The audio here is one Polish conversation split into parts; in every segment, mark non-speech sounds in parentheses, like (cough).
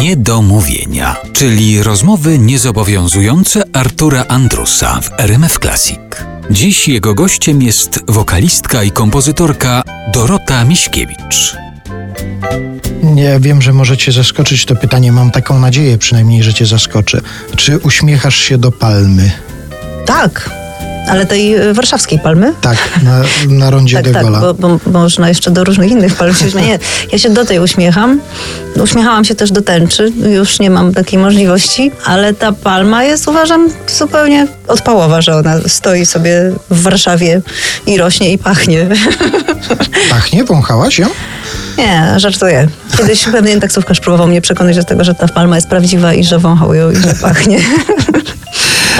Niedomówienia, czyli rozmowy niezobowiązujące Artura Andrusa w RMF Classic. Dziś jego gościem jest wokalistka i kompozytorka Dorota Miśkiewicz. Nie wiem, że możecie zaskoczyć to pytanie. Mam taką nadzieję przynajmniej, że cię zaskoczę. Czy uśmiechasz się do palmy? Tak, ale tej y, warszawskiej palmy. Tak, na, na rondzie Tak, de tak, Gaulle'a. bo, bo można jeszcze do różnych innych palm się uśmiechać. Nie, ja się do tej uśmiecham. Uśmiechałam się też do tęczy, już nie mam takiej możliwości, ale ta palma jest, uważam, zupełnie odpałowa, że ona stoi sobie w Warszawie i rośnie i pachnie. (laughs) Pachnie? Wąchałaś ją? Nie, żartuję. Kiedyś pewien taksówkarz próbował mnie przekonać do tego, że ta palma jest prawdziwa i że wąchał ją i że pachnie. (laughs)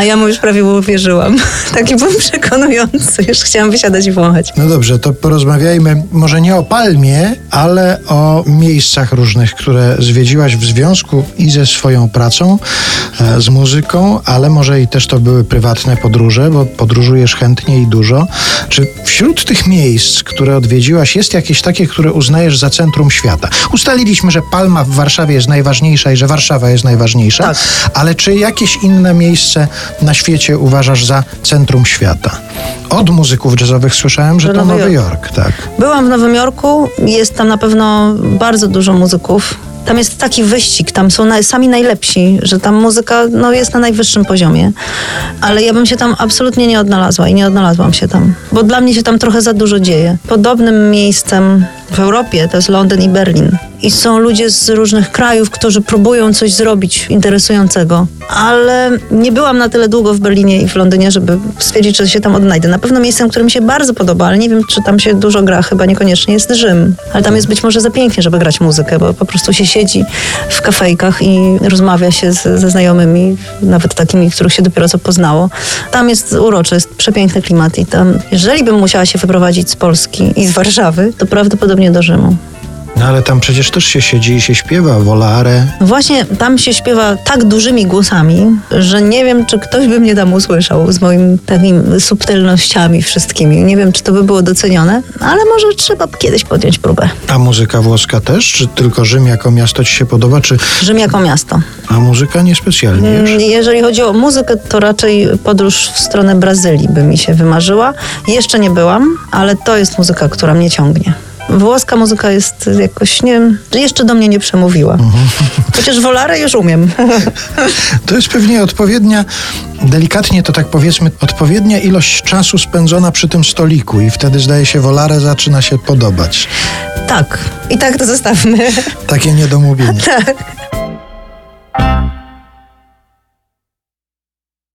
A ja mu już prawie uwierzyłam. (laughs) Taki był przekonujący. Już chciałam wysiadać i wąchać. No dobrze, to porozmawiajmy może nie o palmie, ale o miejscach różnych, które zwiedziłaś w związku i ze swoją pracą, e, z muzyką, ale może i też to były prywatne podróże, bo podróżujesz chętnie i dużo. Czy wśród tych miejsc, które odwiedziłaś, jest jakieś takie, które uznajesz za centrum świata? Ustaliliśmy, że Palma w Warszawie jest najważniejsza i że Warszawa jest najważniejsza, Tak. ale czy jakieś inne miejsce na świecie uważasz za centrum świata? Od muzyków jazzowych słyszałem, że Że to Nowy Jork. Jork, tak. Byłam w Nowym Jorku, jest tam na pewno bardzo dużo muzyków. Tam jest taki wyścig, tam są na, sami najlepsi, że tam muzyka no, jest na najwyższym poziomie. Ale ja bym się tam absolutnie nie odnalazła i nie odnalazłam się tam, bo dla mnie się tam trochę za dużo dzieje. Podobnym miejscem w Europie to jest Londyn i Berlin. I są ludzie z różnych krajów, którzy próbują coś zrobić interesującego. Ale nie byłam na tyle długo w Berlinie i w Londynie, żeby stwierdzić, że się tam odnajdę. Na pewno miejscem, które mi się bardzo podoba, ale nie wiem, czy tam się dużo gra, chyba niekoniecznie jest Rzym. Ale tam jest być może za pięknie, żeby grać muzykę, bo po prostu się siedzi w kafejkach i rozmawia się z, ze znajomymi, nawet takimi, których się dopiero co poznało. Tam jest urocze, jest przepiękny klimat i tam, jeżeli bym musiała się wyprowadzić z Polski i z Warszawy, to prawdopodobnie do Rzymu. No ale tam przecież też się siedzi i się śpiewa, volare. Właśnie tam się śpiewa tak dużymi głosami, że nie wiem, czy ktoś by mnie tam usłyszał z moimi takimi subtelnościami wszystkimi. Nie wiem, czy to by było docenione, ale może trzeba kiedyś podjąć próbę. A muzyka włoska też? Czy tylko Rzym jako miasto ci się podoba? Czy Rzym jako miasto. a muzyka niespecjalnie już? Mm, Jeżeli chodzi o muzykę, to raczej podróż w stronę Brazylii by mi się wymarzyła. Jeszcze nie byłam, ale to jest muzyka, która mnie ciągnie. Włoska muzyka jest jakoś, nie jeszcze do mnie nie przemówiła. Chociaż wolary już umiem. (laughs) To jest pewnie odpowiednia, delikatnie to tak powiedzmy, odpowiednia ilość czasu spędzona przy tym stoliku i wtedy zdaje się volare zaczyna się podobać. tak. I tak to zostawmy. Takie niedomówienie. (laughs) tak.